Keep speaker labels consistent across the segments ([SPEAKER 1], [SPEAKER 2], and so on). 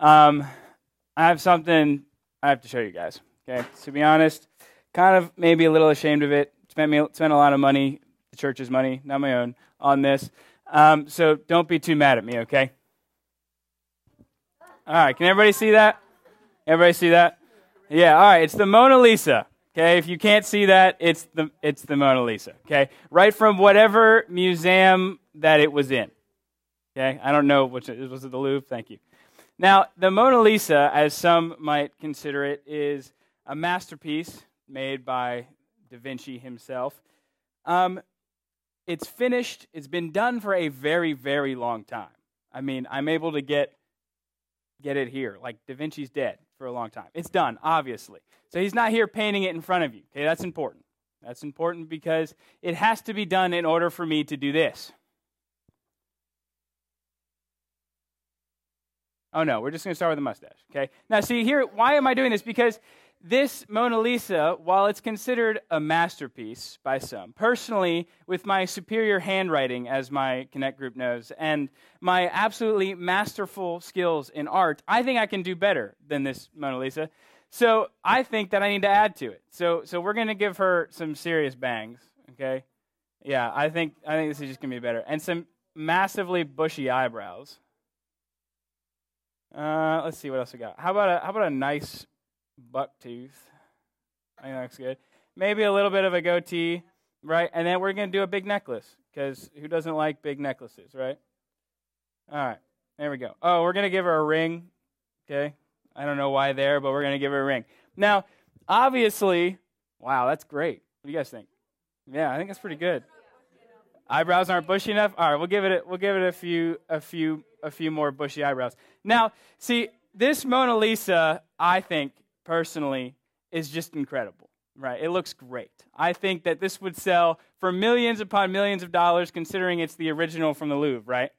[SPEAKER 1] Um, I have something I have to show you guys. Okay, to be honest, kind of maybe a little ashamed of it. Spent me spent a lot of money, the church's money, not my own, on this. Um, so don't be too mad at me, okay? All right, can everybody see that? Everybody see that? Yeah, all right, it's the Mona Lisa. Okay, if you can't see that, it's the it's the Mona Lisa. Okay, right from whatever museum that it was in. Okay, I don't know which was it the Louvre. Thank you. Now, the Mona Lisa, as some might consider it, is a masterpiece made by Da Vinci himself. Um, it's finished. It's been done for a very, very long time. I mean, I'm able to get get it here. Like Da Vinci's dead for a long time. It's done, obviously. So he's not here painting it in front of you. Okay, that's important. That's important because it has to be done in order for me to do this. Oh no, we're just going to start with a mustache. Okay. Now, see here, why am I doing this? Because this Mona Lisa, while it's considered a masterpiece by some, personally, with my superior handwriting, as my Connect group knows, and my absolutely masterful skills in art, I think I can do better than this Mona Lisa. So I think that I need to add to it. So, so we're going to give her some serious bangs. Okay. Yeah, I think I think this is just going to be better, and some massively bushy eyebrows. Uh, let's see what else we got. How about a how about a nice buck tooth. I think that looks good. Maybe a little bit of a goatee, right? And then we're going to do a big necklace because who doesn't like big necklaces, right? All right, there we go. Oh, we're going to give her a ring. Okay. I don't know why there, but we're going to give her a ring. Now, obviously, wow, that's great. What do you guys think? Yeah, I think that's pretty good. Eyebrows aren't bushy enough. All right, we'll give it. A, we'll give it a few, a few, a few more bushy eyebrows. Now, see, this Mona Lisa, I think, personally is just incredible, right? It looks great. I think that this would sell for millions upon millions of dollars, considering it's the original from the Louvre, right?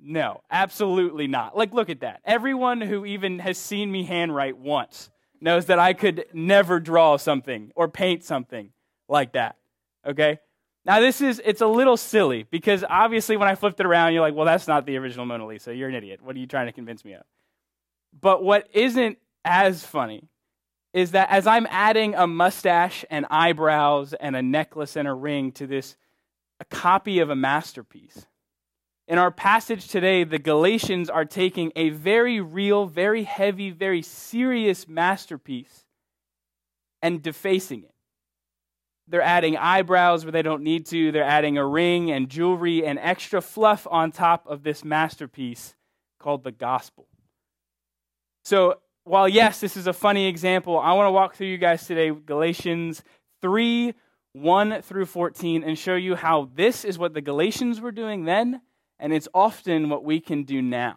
[SPEAKER 1] No, absolutely not. Like, look at that. Everyone who even has seen me handwrite once knows that I could never draw something or paint something like that. Okay? Now, this is, it's a little silly because obviously when I flipped it around, you're like, well, that's not the original Mona Lisa. You're an idiot. What are you trying to convince me of? But what isn't as funny is that as I'm adding a mustache and eyebrows and a necklace and a ring to this a copy of a masterpiece. In our passage today, the Galatians are taking a very real, very heavy, very serious masterpiece and defacing it. They're adding eyebrows where they don't need to. They're adding a ring and jewelry and extra fluff on top of this masterpiece called the gospel. So, while yes, this is a funny example, I want to walk through you guys today Galatians 3 1 through 14 and show you how this is what the Galatians were doing then, and it's often what we can do now.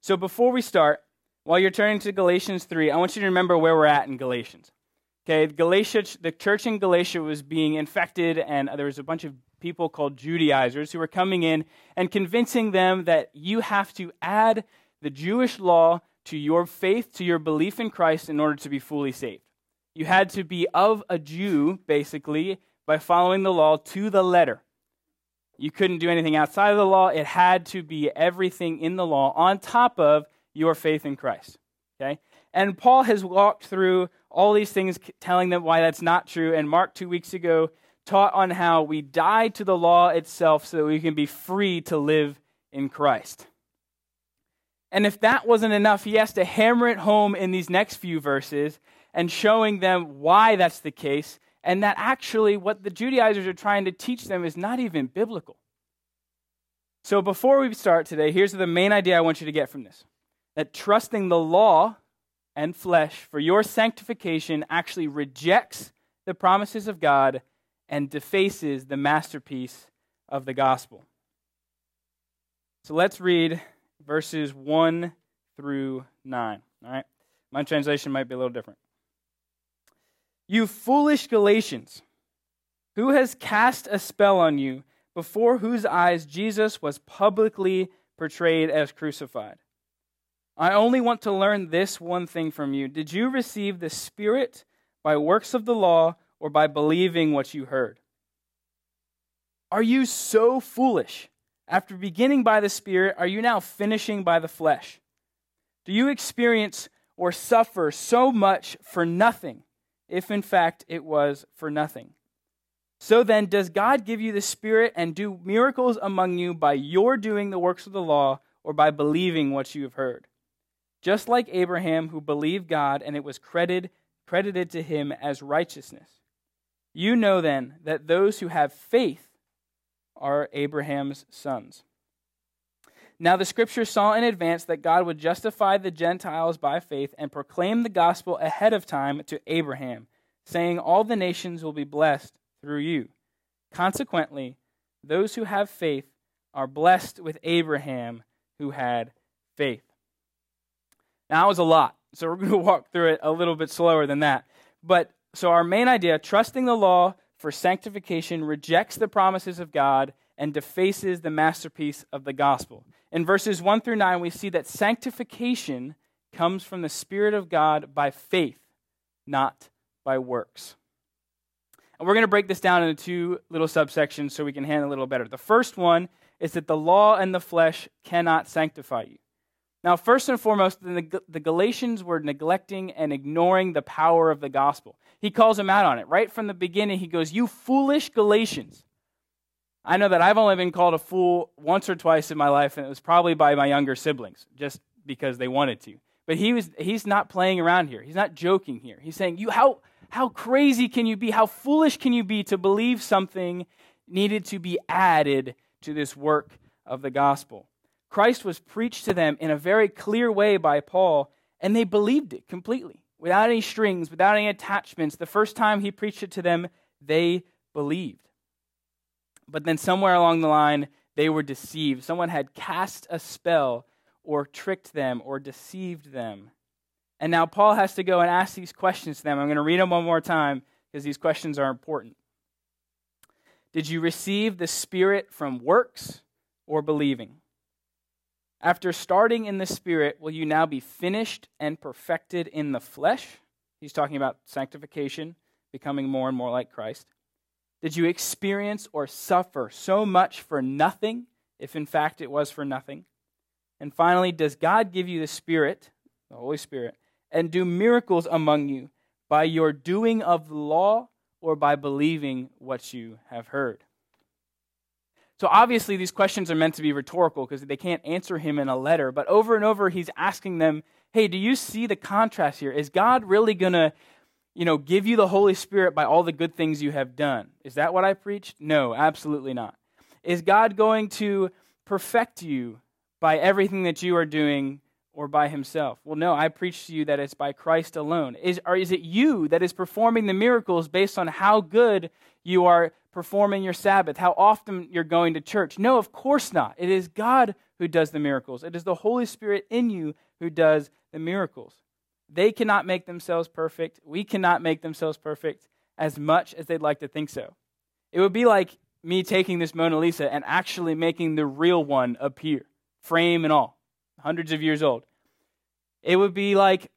[SPEAKER 1] So before we start, while you're turning to Galatians 3, I want you to remember where we're at in Galatians. Okay, Galatia, the church in Galatia was being infected, and there was a bunch of people called Judaizers who were coming in and convincing them that you have to add the Jewish law to your faith, to your belief in Christ in order to be fully saved. You had to be of a Jew, basically, by following the law to the letter. You couldn't do anything outside of the law. It had to be everything in the law on top of your faith in Christ. Okay? And Paul has walked through all these things, telling them why that's not true. And Mark, two weeks ago, taught on how we die to the law itself so that we can be free to live in Christ. And if that wasn't enough, he has to hammer it home in these next few verses and showing them why that's the case, and that actually what the Judaizers are trying to teach them is not even biblical. So before we start today, here's the main idea I want you to get from this that trusting the law and flesh for your sanctification actually rejects the promises of God and defaces the masterpiece of the gospel. So let's read verses 1 through 9. All right? My translation might be a little different. You foolish Galatians, who has cast a spell on you, before whose eyes Jesus was publicly portrayed as crucified? I only want to learn this one thing from you. Did you receive the Spirit by works of the law or by believing what you heard? Are you so foolish? After beginning by the Spirit, are you now finishing by the flesh? Do you experience or suffer so much for nothing, if in fact it was for nothing? So then, does God give you the Spirit and do miracles among you by your doing the works of the law or by believing what you have heard? Just like Abraham, who believed God and it was credited, credited to him as righteousness. You know then that those who have faith are Abraham's sons. Now the scripture saw in advance that God would justify the Gentiles by faith and proclaim the gospel ahead of time to Abraham, saying, All the nations will be blessed through you. Consequently, those who have faith are blessed with Abraham who had faith. Now, that was a lot, so we're going to walk through it a little bit slower than that. But so, our main idea trusting the law for sanctification rejects the promises of God and defaces the masterpiece of the gospel. In verses 1 through 9, we see that sanctification comes from the Spirit of God by faith, not by works. And we're going to break this down into two little subsections so we can handle it a little better. The first one is that the law and the flesh cannot sanctify you. Now, first and foremost, the, the Galatians were neglecting and ignoring the power of the gospel. He calls them out on it. Right from the beginning, he goes, You foolish Galatians. I know that I've only been called a fool once or twice in my life, and it was probably by my younger siblings, just because they wanted to. But he was, he's not playing around here. He's not joking here. He's saying, you, how, how crazy can you be? How foolish can you be to believe something needed to be added to this work of the gospel? Christ was preached to them in a very clear way by Paul, and they believed it completely, without any strings, without any attachments. The first time he preached it to them, they believed. But then somewhere along the line, they were deceived. Someone had cast a spell or tricked them or deceived them. And now Paul has to go and ask these questions to them. I'm going to read them one more time because these questions are important. Did you receive the Spirit from works or believing? After starting in the Spirit, will you now be finished and perfected in the flesh? He's talking about sanctification, becoming more and more like Christ. Did you experience or suffer so much for nothing, if in fact it was for nothing? And finally, does God give you the Spirit, the Holy Spirit, and do miracles among you by your doing of the law or by believing what you have heard? So obviously, these questions are meant to be rhetorical because they can't answer him in a letter. But over and over, he's asking them, hey, do you see the contrast here? Is God really going to you know, give you the Holy Spirit by all the good things you have done. Is that what I preached? No, absolutely not. Is God going to perfect you by everything that you are doing or by himself? Well, no, I preach to you that it's by Christ alone. Is, or is it you that is performing the miracles based on how good you are performing your Sabbath, how often you're going to church. No, of course not. It is God who does the miracles, it is the Holy Spirit in you who does the miracles. They cannot make themselves perfect. We cannot make themselves perfect as much as they'd like to think so. It would be like me taking this Mona Lisa and actually making the real one appear, frame and all, hundreds of years old. It would be like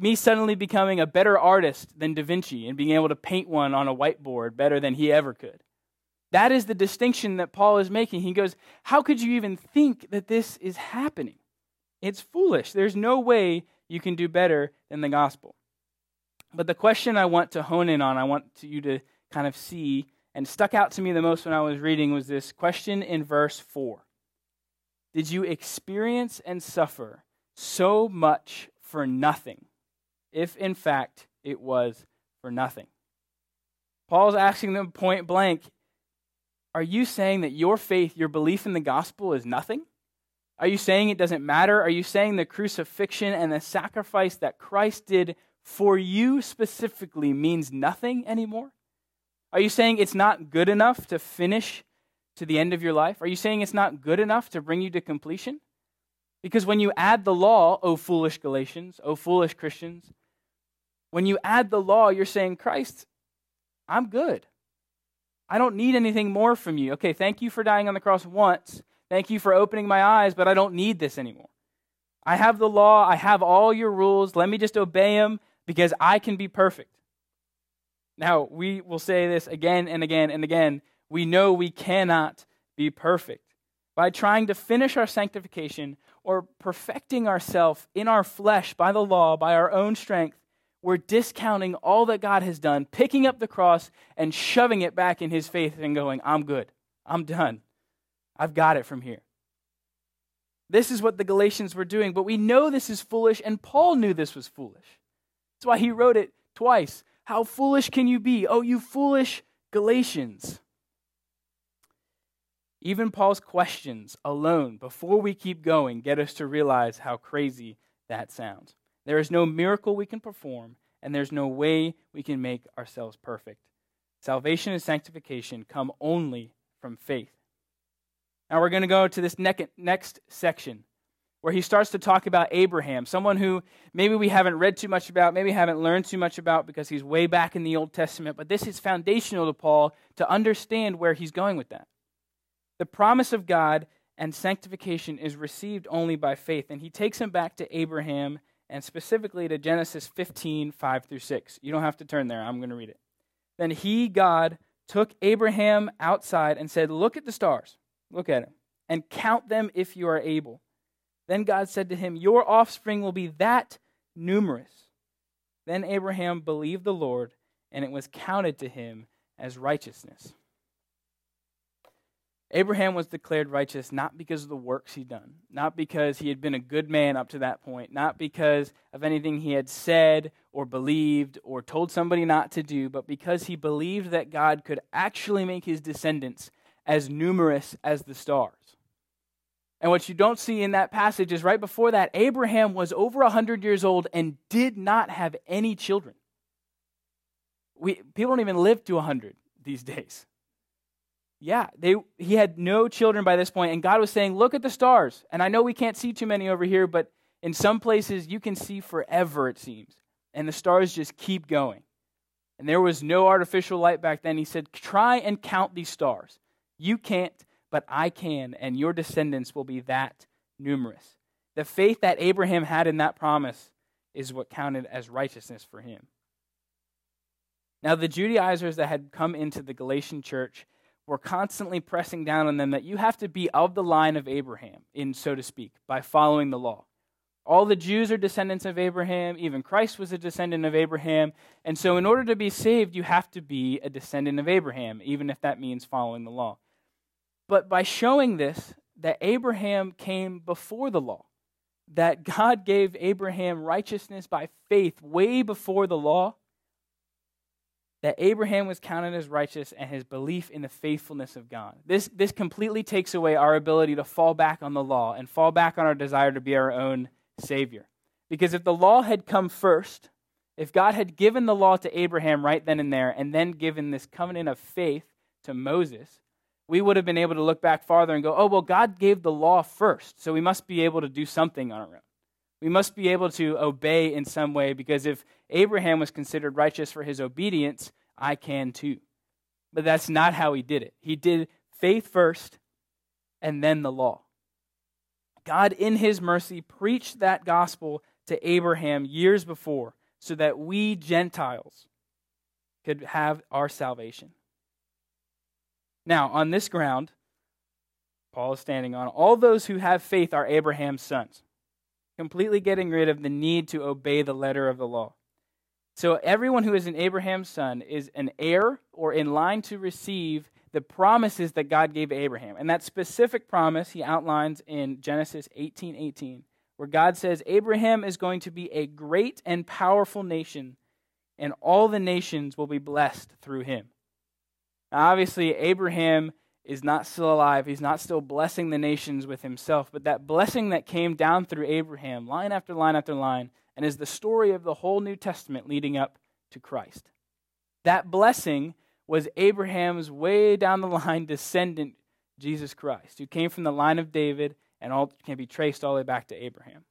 [SPEAKER 1] me suddenly becoming a better artist than Da Vinci and being able to paint one on a whiteboard better than he ever could. That is the distinction that Paul is making. He goes, How could you even think that this is happening? It's foolish. There's no way you can do better than the gospel. But the question I want to hone in on, I want you to kind of see, and stuck out to me the most when I was reading, was this question in verse 4 Did you experience and suffer so much for nothing? If in fact it was for nothing. Paul's asking them point blank Are you saying that your faith, your belief in the gospel is nothing? Are you saying it doesn't matter? Are you saying the crucifixion and the sacrifice that Christ did for you specifically means nothing anymore? Are you saying it's not good enough to finish to the end of your life? Are you saying it's not good enough to bring you to completion? Because when you add the law, O foolish Galatians, O foolish Christians, when you add the law, you're saying, Christ, I'm good. I don't need anything more from you. Okay, thank you for dying on the cross once. Thank you for opening my eyes, but I don't need this anymore. I have the law, I have all your rules. Let me just obey them because I can be perfect. Now, we will say this again and again and again. We know we cannot be perfect. by trying to finish our sanctification or perfecting ourselves in our flesh by the law, by our own strength, we're discounting all that God has done, picking up the cross and shoving it back in his faith and going, I'm good. I'm done. I've got it from here. This is what the Galatians were doing, but we know this is foolish, and Paul knew this was foolish. That's why he wrote it twice. How foolish can you be? Oh, you foolish Galatians. Even Paul's questions alone, before we keep going, get us to realize how crazy that sounds. There is no miracle we can perform, and there's no way we can make ourselves perfect. Salvation and sanctification come only from faith. Now we're going to go to this next section where he starts to talk about Abraham, someone who maybe we haven't read too much about, maybe haven't learned too much about because he's way back in the Old Testament, but this is foundational to Paul to understand where he's going with that. The promise of God and sanctification is received only by faith. And he takes him back to Abraham and specifically to Genesis 15, 5 through 6. You don't have to turn there, I'm going to read it. Then he, God, took Abraham outside and said, Look at the stars, look at them, and count them if you are able. Then God said to him, Your offspring will be that numerous. Then Abraham believed the Lord, and it was counted to him as righteousness. Abraham was declared righteous not because of the works he'd done, not because he had been a good man up to that point, not because of anything he had said or believed or told somebody not to do, but because he believed that God could actually make his descendants as numerous as the stars. And what you don't see in that passage is right before that, Abraham was over 100 years old and did not have any children. We, people don't even live to 100 these days. Yeah, they, he had no children by this point, and God was saying, Look at the stars. And I know we can't see too many over here, but in some places you can see forever, it seems. And the stars just keep going. And there was no artificial light back then. He said, Try and count these stars. You can't, but I can, and your descendants will be that numerous. The faith that Abraham had in that promise is what counted as righteousness for him. Now, the Judaizers that had come into the Galatian church were constantly pressing down on them that you have to be of the line of Abraham, in so to speak, by following the law. All the Jews are descendants of Abraham, even Christ was a descendant of Abraham. And so, in order to be saved, you have to be a descendant of Abraham, even if that means following the law. But by showing this, that Abraham came before the law, that God gave Abraham righteousness by faith way before the law, that Abraham was counted as righteous and his belief in the faithfulness of God. This, this completely takes away our ability to fall back on the law and fall back on our desire to be our own Savior. Because if the law had come first, if God had given the law to Abraham right then and there, and then given this covenant of faith to Moses, we would have been able to look back farther and go, oh, well, God gave the law first, so we must be able to do something on our own. We must be able to obey in some way because if Abraham was considered righteous for his obedience, I can too. But that's not how he did it. He did faith first and then the law. God, in his mercy, preached that gospel to Abraham years before so that we Gentiles could have our salvation. Now, on this ground, Paul is standing on, all those who have faith are Abraham's sons completely getting rid of the need to obey the letter of the law. So everyone who is an Abraham's son is an heir or in line to receive the promises that God gave Abraham. And that specific promise he outlines in Genesis 18:18, 18, 18, where God says Abraham is going to be a great and powerful nation and all the nations will be blessed through him. Now obviously Abraham is not still alive. He's not still blessing the nations with himself. But that blessing that came down through Abraham, line after line after line, and is the story of the whole New Testament leading up to Christ. That blessing was Abraham's way down the line descendant, Jesus Christ, who came from the line of David and all can be traced all the way back to Abraham.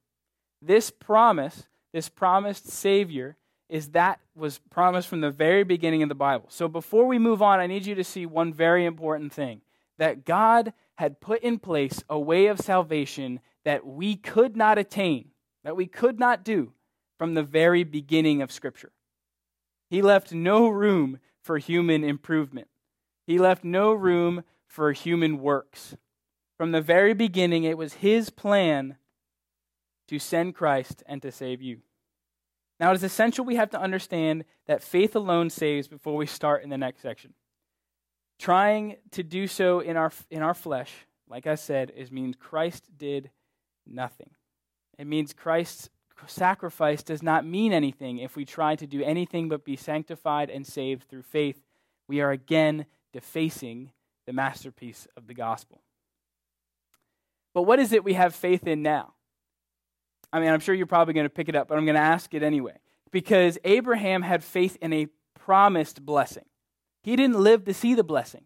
[SPEAKER 1] This promise, this promised Savior, is that was promised from the very beginning of the Bible. So before we move on, I need you to see one very important thing that God had put in place a way of salvation that we could not attain, that we could not do from the very beginning of Scripture. He left no room for human improvement, He left no room for human works. From the very beginning, it was his plan to send Christ and to save you. Now, it is essential we have to understand that faith alone saves before we start in the next section. Trying to do so in our, in our flesh, like I said, is means Christ did nothing. It means Christ's sacrifice does not mean anything if we try to do anything but be sanctified and saved through faith. We are again defacing the masterpiece of the gospel. But what is it we have faith in now? I mean, I'm sure you're probably going to pick it up, but I'm going to ask it anyway. Because Abraham had faith in a promised blessing. He didn't live to see the blessing,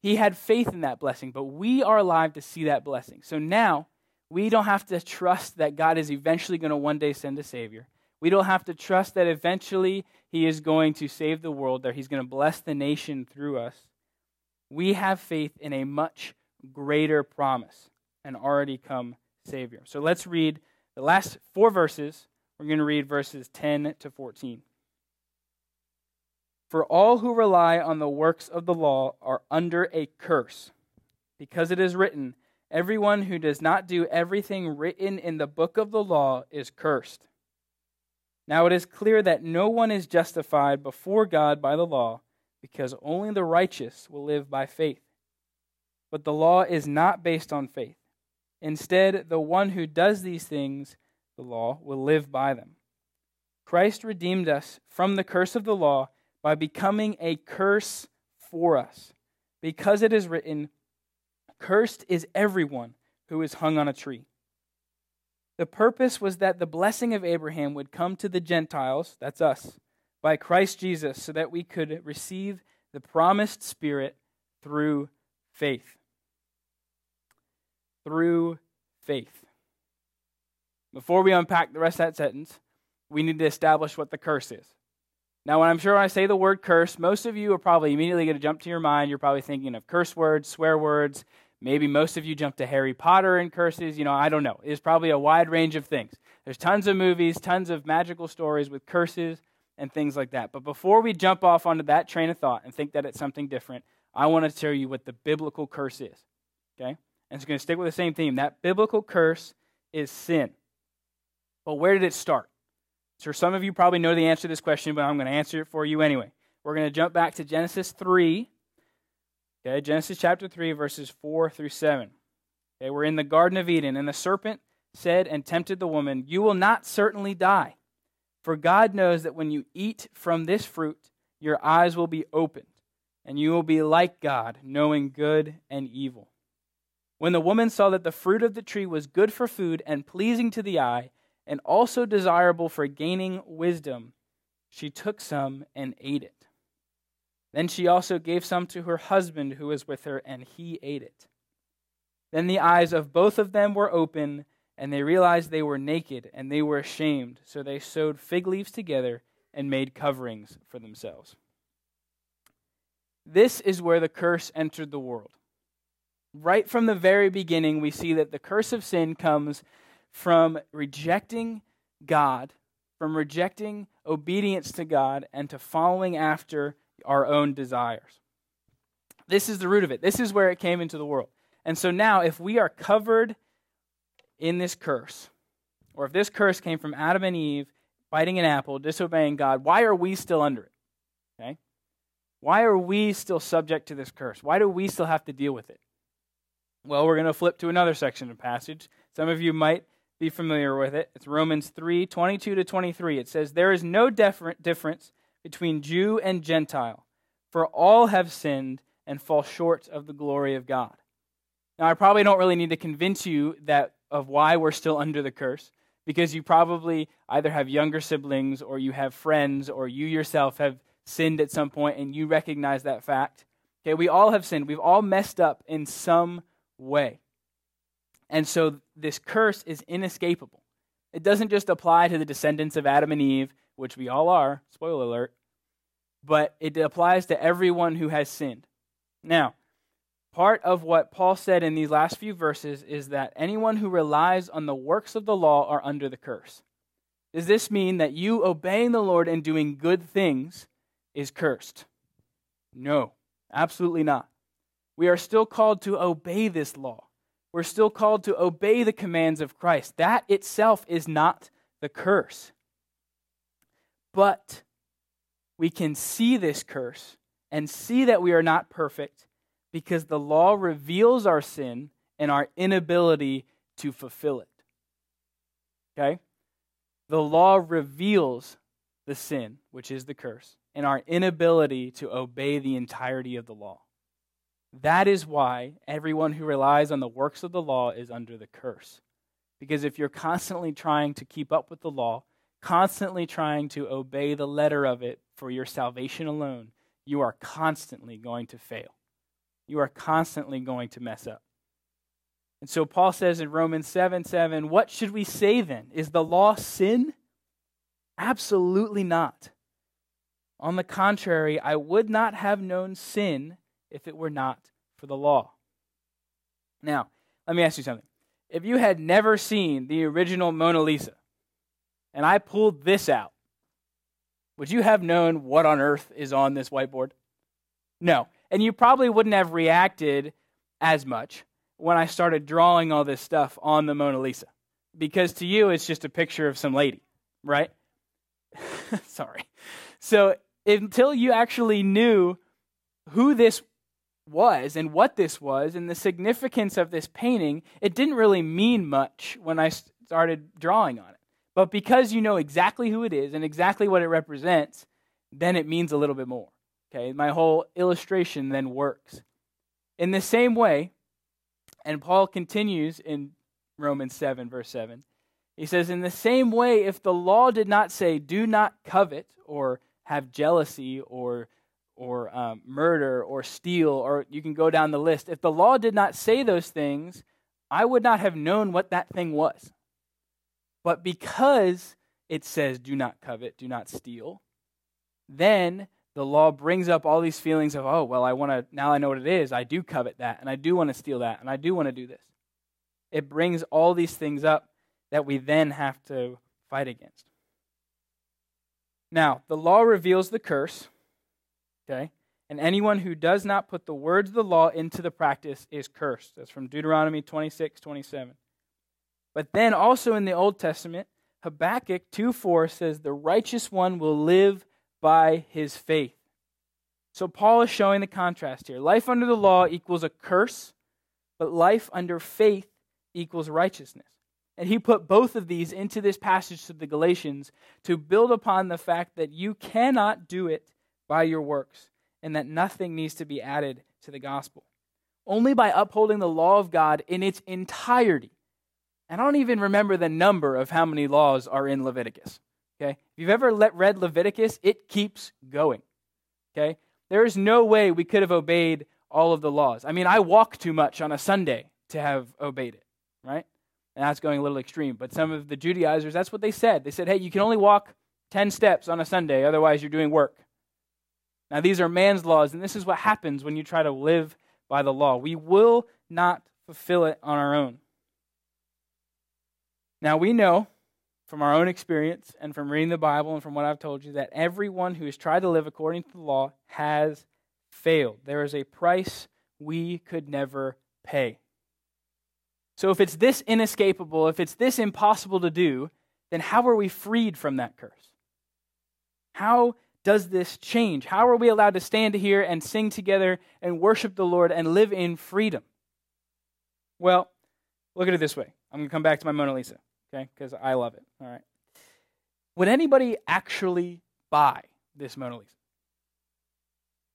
[SPEAKER 1] he had faith in that blessing, but we are alive to see that blessing. So now, we don't have to trust that God is eventually going to one day send a Savior. We don't have to trust that eventually He is going to save the world, that He's going to bless the nation through us. We have faith in a much greater promise, an already come Savior. So let's read the last four verses. We're going to read verses 10 to 14. For all who rely on the works of the law are under a curse, because it is written, Everyone who does not do everything written in the book of the law is cursed. Now it is clear that no one is justified before God by the law, because only the righteous will live by faith. But the law is not based on faith. Instead, the one who does these things, the law, will live by them. Christ redeemed us from the curse of the law by becoming a curse for us, because it is written, Cursed is everyone who is hung on a tree. The purpose was that the blessing of Abraham would come to the Gentiles, that's us, by Christ Jesus, so that we could receive the promised Spirit through faith. Through faith. Before we unpack the rest of that sentence, we need to establish what the curse is. Now, when I'm sure when I say the word curse, most of you are probably immediately going to jump to your mind. You're probably thinking of curse words, swear words, Maybe most of you jump to Harry Potter and curses. You know, I don't know. It's probably a wide range of things. There's tons of movies, tons of magical stories with curses and things like that. But before we jump off onto that train of thought and think that it's something different, I want to tell you what the biblical curse is. Okay? And it's going to stick with the same theme. That biblical curse is sin. But where did it start? So some of you probably know the answer to this question, but I'm going to answer it for you anyway. We're going to jump back to Genesis 3 Okay, Genesis chapter 3, verses 4 through 7. Okay, we're in the Garden of Eden, and the serpent said and tempted the woman, You will not certainly die, for God knows that when you eat from this fruit, your eyes will be opened, and you will be like God, knowing good and evil. When the woman saw that the fruit of the tree was good for food and pleasing to the eye, and also desirable for gaining wisdom, she took some and ate it. Then she also gave some to her husband who was with her, and he ate it. Then the eyes of both of them were open, and they realized they were naked, and they were ashamed. So they sewed fig leaves together and made coverings for themselves. This is where the curse entered the world. Right from the very beginning, we see that the curse of sin comes from rejecting God, from rejecting obedience to God, and to following after our own desires. This is the root of it. This is where it came into the world. And so now, if we are covered in this curse, or if this curse came from Adam and Eve biting an apple, disobeying God, why are we still under it? Okay? Why are we still subject to this curse? Why do we still have to deal with it? Well, we're going to flip to another section of passage. Some of you might be familiar with it. It's Romans 3 22 to 23. It says, There is no difference between Jew and Gentile, for all have sinned and fall short of the glory of God. Now, I probably don't really need to convince you that of why we're still under the curse, because you probably either have younger siblings or you have friends or you yourself have sinned at some point and you recognize that fact. Okay, we all have sinned. We've all messed up in some way. And so this curse is inescapable. It doesn't just apply to the descendants of Adam and Eve which we all are, spoiler alert, but it applies to everyone who has sinned. Now, part of what Paul said in these last few verses is that anyone who relies on the works of the law are under the curse. Does this mean that you obeying the Lord and doing good things is cursed? No, absolutely not. We are still called to obey this law. We're still called to obey the commands of Christ. That itself is not the curse. But we can see this curse and see that we are not perfect because the law reveals our sin and our inability to fulfill it. Okay? The law reveals the sin, which is the curse, and our inability to obey the entirety of the law. That is why everyone who relies on the works of the law is under the curse. Because if you're constantly trying to keep up with the law, constantly trying to obey the letter of it for your salvation alone, you are constantly going to fail. You are constantly going to mess up. And so Paul says in Romans 7 7, what should we say then? Is the law sin? Absolutely not. On the contrary, I would not have known sin if it were not for the law. Now, let me ask you something. If you had never seen the original Mona Lisa, and I pulled this out, would you have known what on earth is on this whiteboard? No. And you probably wouldn't have reacted as much when I started drawing all this stuff on the Mona Lisa. Because to you, it's just a picture of some lady, right? Sorry. So until you actually knew who this was and what this was and the significance of this painting, it didn't really mean much when I started drawing on it. But because you know exactly who it is and exactly what it represents, then it means a little bit more. Okay, my whole illustration then works. In the same way, and Paul continues in Romans 7, verse 7, he says, In the same way, if the law did not say, do not covet, or have jealousy, or or um, murder or steal, or you can go down the list. If the law did not say those things, I would not have known what that thing was. But because it says, do not covet, do not steal, then the law brings up all these feelings of, oh, well, I want to, now I know what it is. I do covet that, and I do want to steal that, and I do want to do this. It brings all these things up that we then have to fight against. Now, the law reveals the curse, okay? And anyone who does not put the words of the law into the practice is cursed. That's from Deuteronomy 26, 27. But then also in the Old Testament, Habakkuk 2 4 says, The righteous one will live by his faith. So Paul is showing the contrast here. Life under the law equals a curse, but life under faith equals righteousness. And he put both of these into this passage to the Galatians to build upon the fact that you cannot do it by your works and that nothing needs to be added to the gospel. Only by upholding the law of God in its entirety and I don't even remember the number of how many laws are in Leviticus. Okay? If you've ever let, read Leviticus, it keeps going. Okay? There is no way we could have obeyed all of the laws. I mean, I walk too much on a Sunday to have obeyed it, right? And that's going a little extreme. But some of the Judaizers, that's what they said. They said, hey, you can only walk 10 steps on a Sunday, otherwise, you're doing work. Now, these are man's laws, and this is what happens when you try to live by the law. We will not fulfill it on our own. Now, we know from our own experience and from reading the Bible and from what I've told you that everyone who has tried to live according to the law has failed. There is a price we could never pay. So, if it's this inescapable, if it's this impossible to do, then how are we freed from that curse? How does this change? How are we allowed to stand here and sing together and worship the Lord and live in freedom? Well, look at it this way. I'm going to come back to my Mona Lisa okay? Because I love it. All right. Would anybody actually buy this Mona Lisa?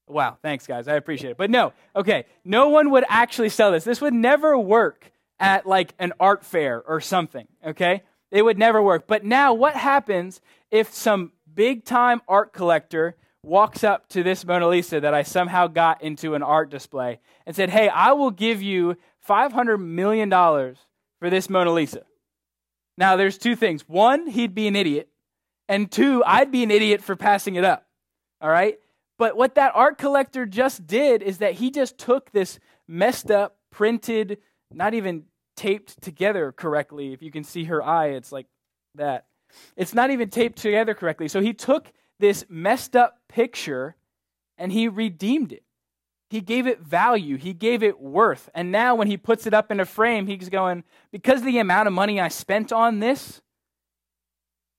[SPEAKER 1] Wow, thanks, guys. I appreciate it. But no, okay, no one would actually sell this. This would never work at like an art fair or something, okay? It would never work. But now, what happens if some big time art collector walks up to this Mona Lisa that I somehow got into an art display and said, Hey, I will give you $500 million for this Mona Lisa? Now, there's two things. One, he'd be an idiot. And two, I'd be an idiot for passing it up. All right? But what that art collector just did is that he just took this messed up, printed, not even taped together correctly. If you can see her eye, it's like that. It's not even taped together correctly. So he took this messed up picture and he redeemed it. He gave it value. He gave it worth. And now, when he puts it up in a frame, he's going, because the amount of money I spent on this,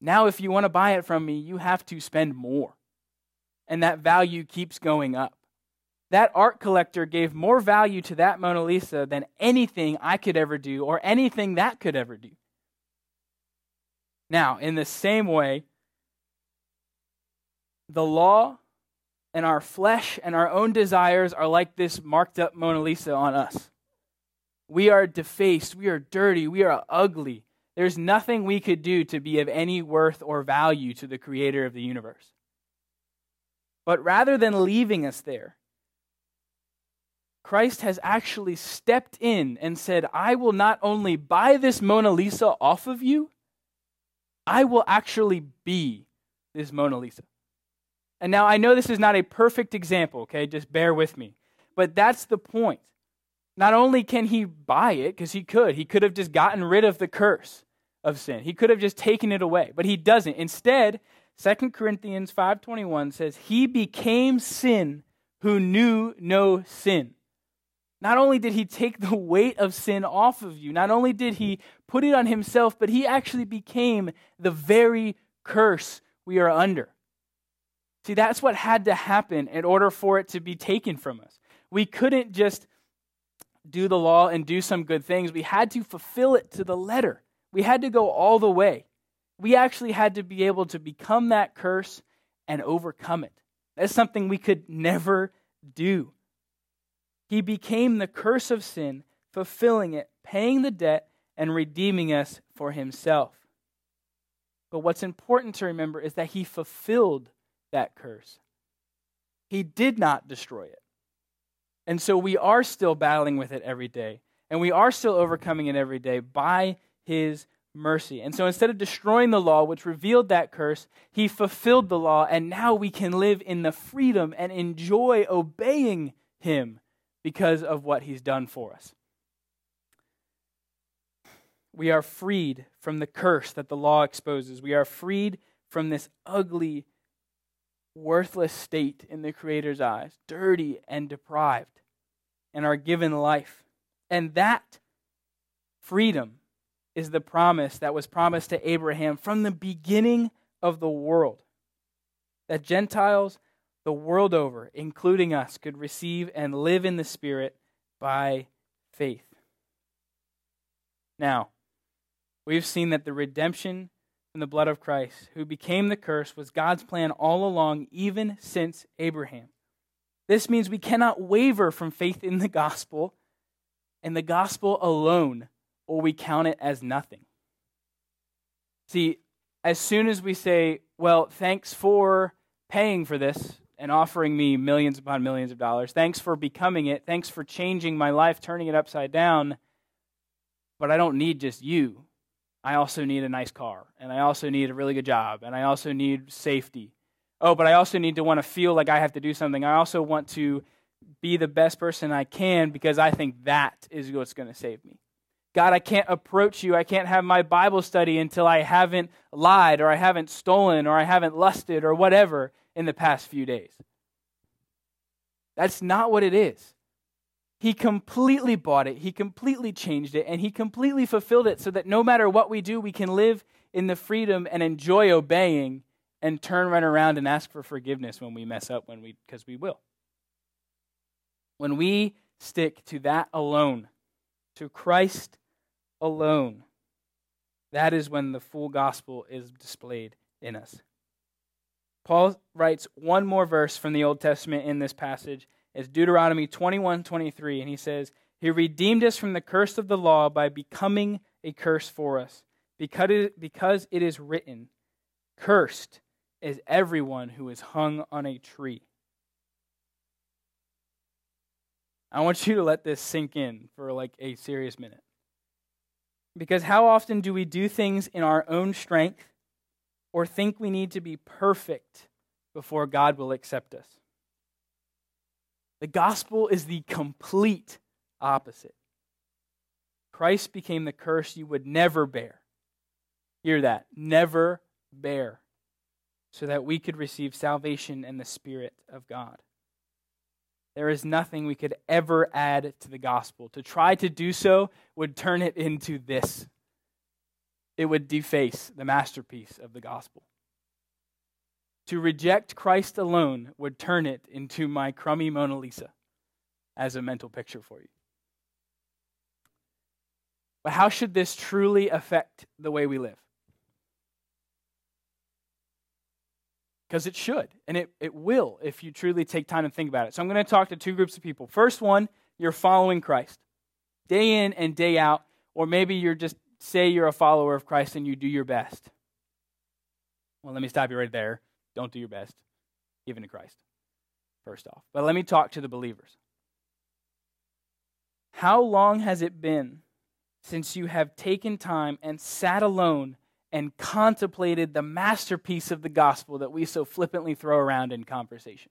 [SPEAKER 1] now if you want to buy it from me, you have to spend more. And that value keeps going up. That art collector gave more value to that Mona Lisa than anything I could ever do or anything that could ever do. Now, in the same way, the law and our flesh and our own desires are like this marked up Mona Lisa on us. We are defaced, we are dirty, we are ugly. There's nothing we could do to be of any worth or value to the creator of the universe. But rather than leaving us there, Christ has actually stepped in and said, I will not only buy this Mona Lisa off of you, I will actually be this Mona Lisa. And now I know this is not a perfect example, okay? Just bear with me. But that's the point. Not only can he buy it, because he could, he could have just gotten rid of the curse of sin. He could have just taken it away, but he doesn't. Instead, 2 Corinthians 5:21 says, "He became sin who knew no sin." Not only did he take the weight of sin off of you, not only did he put it on himself, but he actually became the very curse we are under. See, that's what had to happen in order for it to be taken from us. We couldn't just do the law and do some good things, we had to fulfill it to the letter. We had to go all the way. We actually had to be able to become that curse and overcome it. That's something we could never do. He became the curse of sin, fulfilling it, paying the debt, and redeeming us for himself. But what's important to remember is that he fulfilled that curse. He did not destroy it. And so we are still battling with it every day. And we are still overcoming it every day by his mercy. And so instead of destroying the law, which revealed that curse, he fulfilled the law. And now we can live in the freedom and enjoy obeying him because of what he's done for us. We are freed from the curse that the law exposes. We are freed from this ugly, worthless state in the Creator's eyes, dirty and deprived, and are given life. And that freedom is the promise that was promised to Abraham from the beginning of the world that Gentiles the world over, including us, could receive and live in the Spirit by faith. Now, we've seen that the redemption in the blood of Christ, who became the curse, was God's plan all along, even since Abraham. This means we cannot waver from faith in the gospel and the gospel alone, or we count it as nothing. See, as soon as we say, well, thanks for paying for this, and offering me millions upon millions of dollars. Thanks for becoming it. Thanks for changing my life, turning it upside down. But I don't need just you. I also need a nice car, and I also need a really good job, and I also need safety. Oh, but I also need to want to feel like I have to do something. I also want to be the best person I can because I think that is what's going to save me. God, I can't approach you. I can't have my Bible study until I haven't lied or I haven't stolen or I haven't lusted or whatever in the past few days. That's not what it is. He completely bought it, He completely changed it, and He completely fulfilled it so that no matter what we do, we can live in the freedom and enjoy obeying and turn right around and ask for forgiveness when we mess up when we because we will. When we stick to that alone, to Christ alone, that is when the full gospel is displayed in us. Paul writes one more verse from the Old Testament in this passage. It's Deuteronomy 21 23, and he says, He redeemed us from the curse of the law by becoming a curse for us, because it, because it is written, Cursed is everyone who is hung on a tree. I want you to let this sink in for like a serious minute. Because how often do we do things in our own strength or think we need to be perfect before God will accept us. The gospel is the complete opposite. Christ became the curse you would never bear. Hear that. Never bear. So that we could receive salvation and the Spirit of God. There is nothing we could ever add to the gospel. To try to do so would turn it into this it would deface the masterpiece of the gospel. To reject Christ alone would turn it into my crummy Mona Lisa as a mental picture for you. But how should this truly affect the way we live? Because it should, and it, it will if you truly take time to think about it. So I'm going to talk to two groups of people. First one, you're following Christ day in and day out, or maybe you're just say you're a follower of Christ and you do your best. Well, let me stop you right there. Don't do your best, even to Christ, first off. But let me talk to the believers. How long has it been since you have taken time and sat alone and contemplated the masterpiece of the gospel that we so flippantly throw around in conversation?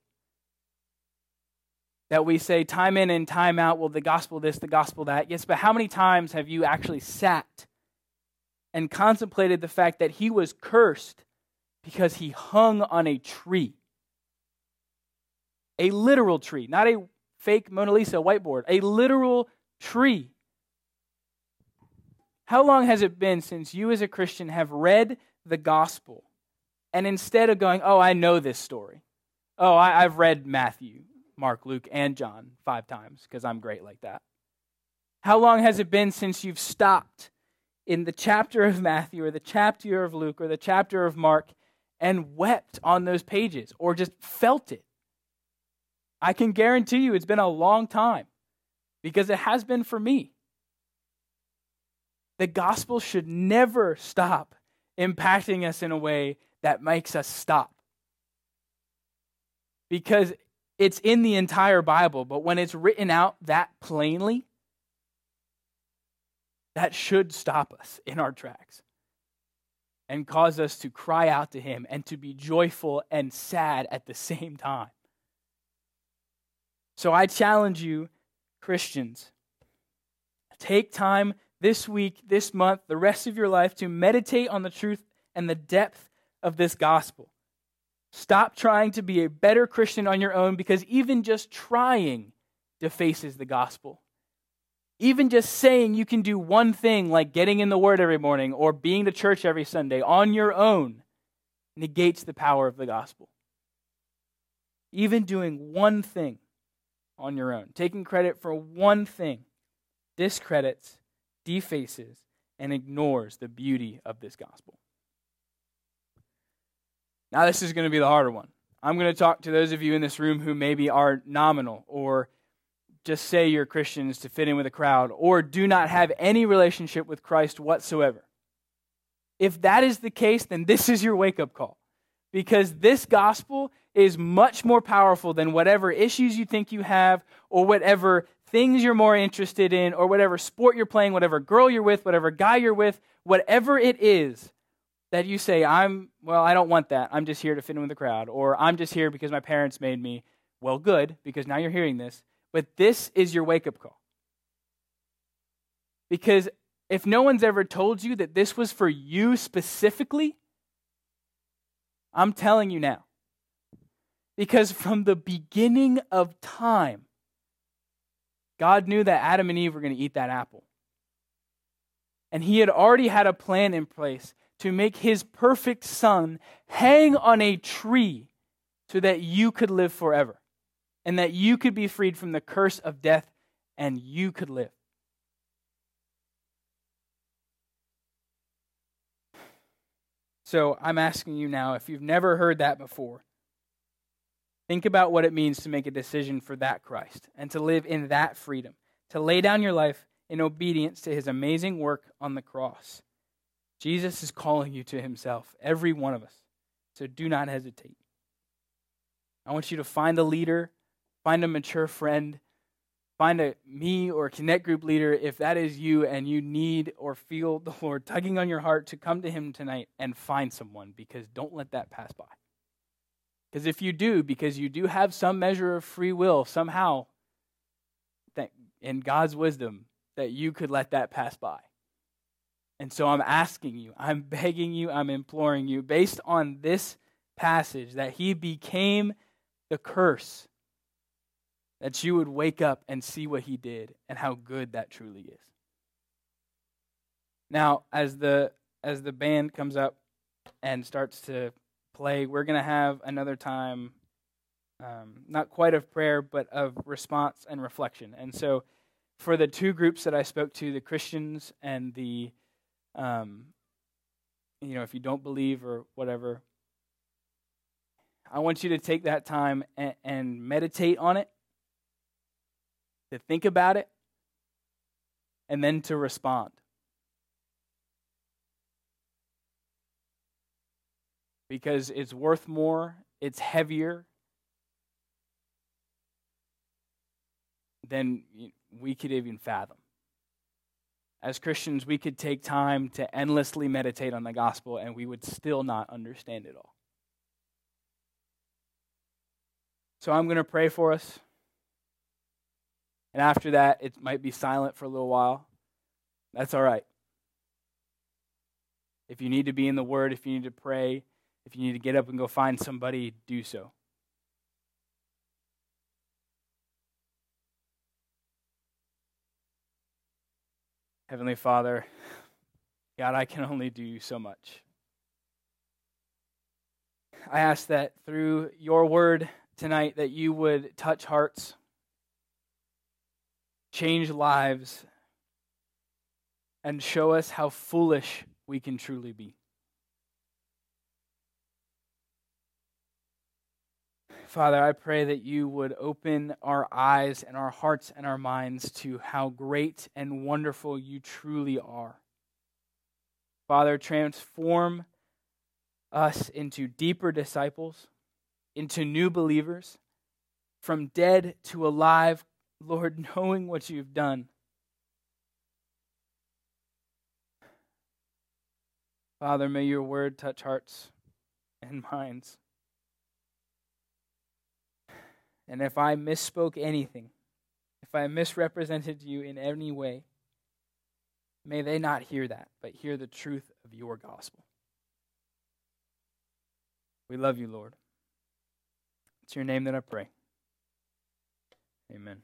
[SPEAKER 1] That we say time in and time out, well, the gospel this, the gospel that. Yes, but how many times have you actually sat and contemplated the fact that he was cursed because he hung on a tree? A literal tree, not a fake Mona Lisa whiteboard, a literal tree how long has it been since you, as a Christian, have read the gospel and instead of going, Oh, I know this story, oh, I, have read Matthew, Mark, Luke, and John five times because I'm great like that? How long has it been since you've stopped in the chapter of Matthew or the chapter of Luke or the chapter of Mark and wept on those pages or just felt it? I can guarantee you it's been a long time because it has been for me the gospel should never stop impacting us in a way that makes us stop. Because it's in the entire Bible, but when it's written out that plainly, that should stop us in our tracks and cause us to cry out to Him and to be joyful and sad at the same time. So I challenge you, Christians, take time this week, this month, the rest of your life to meditate on the truth and the depth of this gospel. Stop trying to be a better Christian on your own because even just trying defaces the gospel. Even just saying you can do one thing like getting in the Word every morning or being to church every Sunday on your own negates the power of the gospel. Even doing one thing on your own, taking credit for one thing, discredits defaces, and ignores the beauty of this gospel. Now, this is going to be the harder one. I'm going to talk to those of you in this room who maybe are nominal or just say you're Christians to fit in with a crowd or do not have any relationship with Christ whatsoever. If that is the case, then this is your wake up call. Because this gospel is much more powerful than whatever issues you think you have or whatever things you're more interested in, or whatever sport you're playing, whatever girl you're with, whatever guy you're with, whatever it is that you say, I'm, well, I don't want that. I'm just here to fit in with the crowd. Or I'm just here because my parents made me. Well, good, because now you're hearing this. But this is your wake up call. Because if no one's ever told you that this was for you specifically, I'm telling you now. Because from the beginning of time, God knew that Adam and Eve were going to eat that apple. And he had already had a plan in place to make his perfect son hang on a tree so that you could live forever and that you could be freed from the curse of death and you could live. So I'm asking you now if you've never heard that before, Think about what it means to make a decision for that Christ and to live in that freedom, to lay down your life in obedience to his amazing work on the cross. Jesus is calling you to himself, every one of us. So do not hesitate. I want you to find a leader, find a mature friend, find a me or a connect group leader if that is you and you need or feel the Lord tugging on your heart to come to him tonight and find someone because don't let that pass by. Because if you do, because you do have some measure of free will somehow, that in God's wisdom, that you could let that pass by. And so I'm asking you, I'm begging you, I'm imploring you, based on this passage, that he became the curse that you would wake up and see what he did and how good that truly is. Now, as the as the band comes up and starts to play, we're going to have another time um, not quite of prayer, but of response and reflection. And so, for the two groups that I spoke to, the Christians and the, um, you know, if you don't believe or whatever, I want you to take that time and, and meditate on it, to think about it, and then to respond. Because it's worth more, it's heavier, than we could even fathom. As Christians, we could take time to endlessly meditate on the gospel and we would still not understand it all. So I'm going to pray for us. And after that, it might be silent for a little while. That's all right. If you need to be in the Word, if you need to pray, if you need to get up and go find somebody, do so. Heavenly Father, God, I can only do so much. I ask that through your word tonight that you would touch hearts, change lives, and show us how foolish we can truly be. Father, I pray that you would open our eyes and our hearts and our minds to how great and wonderful you truly are. Father, transform us into deeper disciples, into new believers, from dead to alive, Lord, knowing what you've done. Father, may your word touch hearts and minds. And if I misspoke anything, if I misrepresented you in any way, may they not hear that, but hear the truth of your gospel. We love you, Lord. It's your name that I pray. Amen.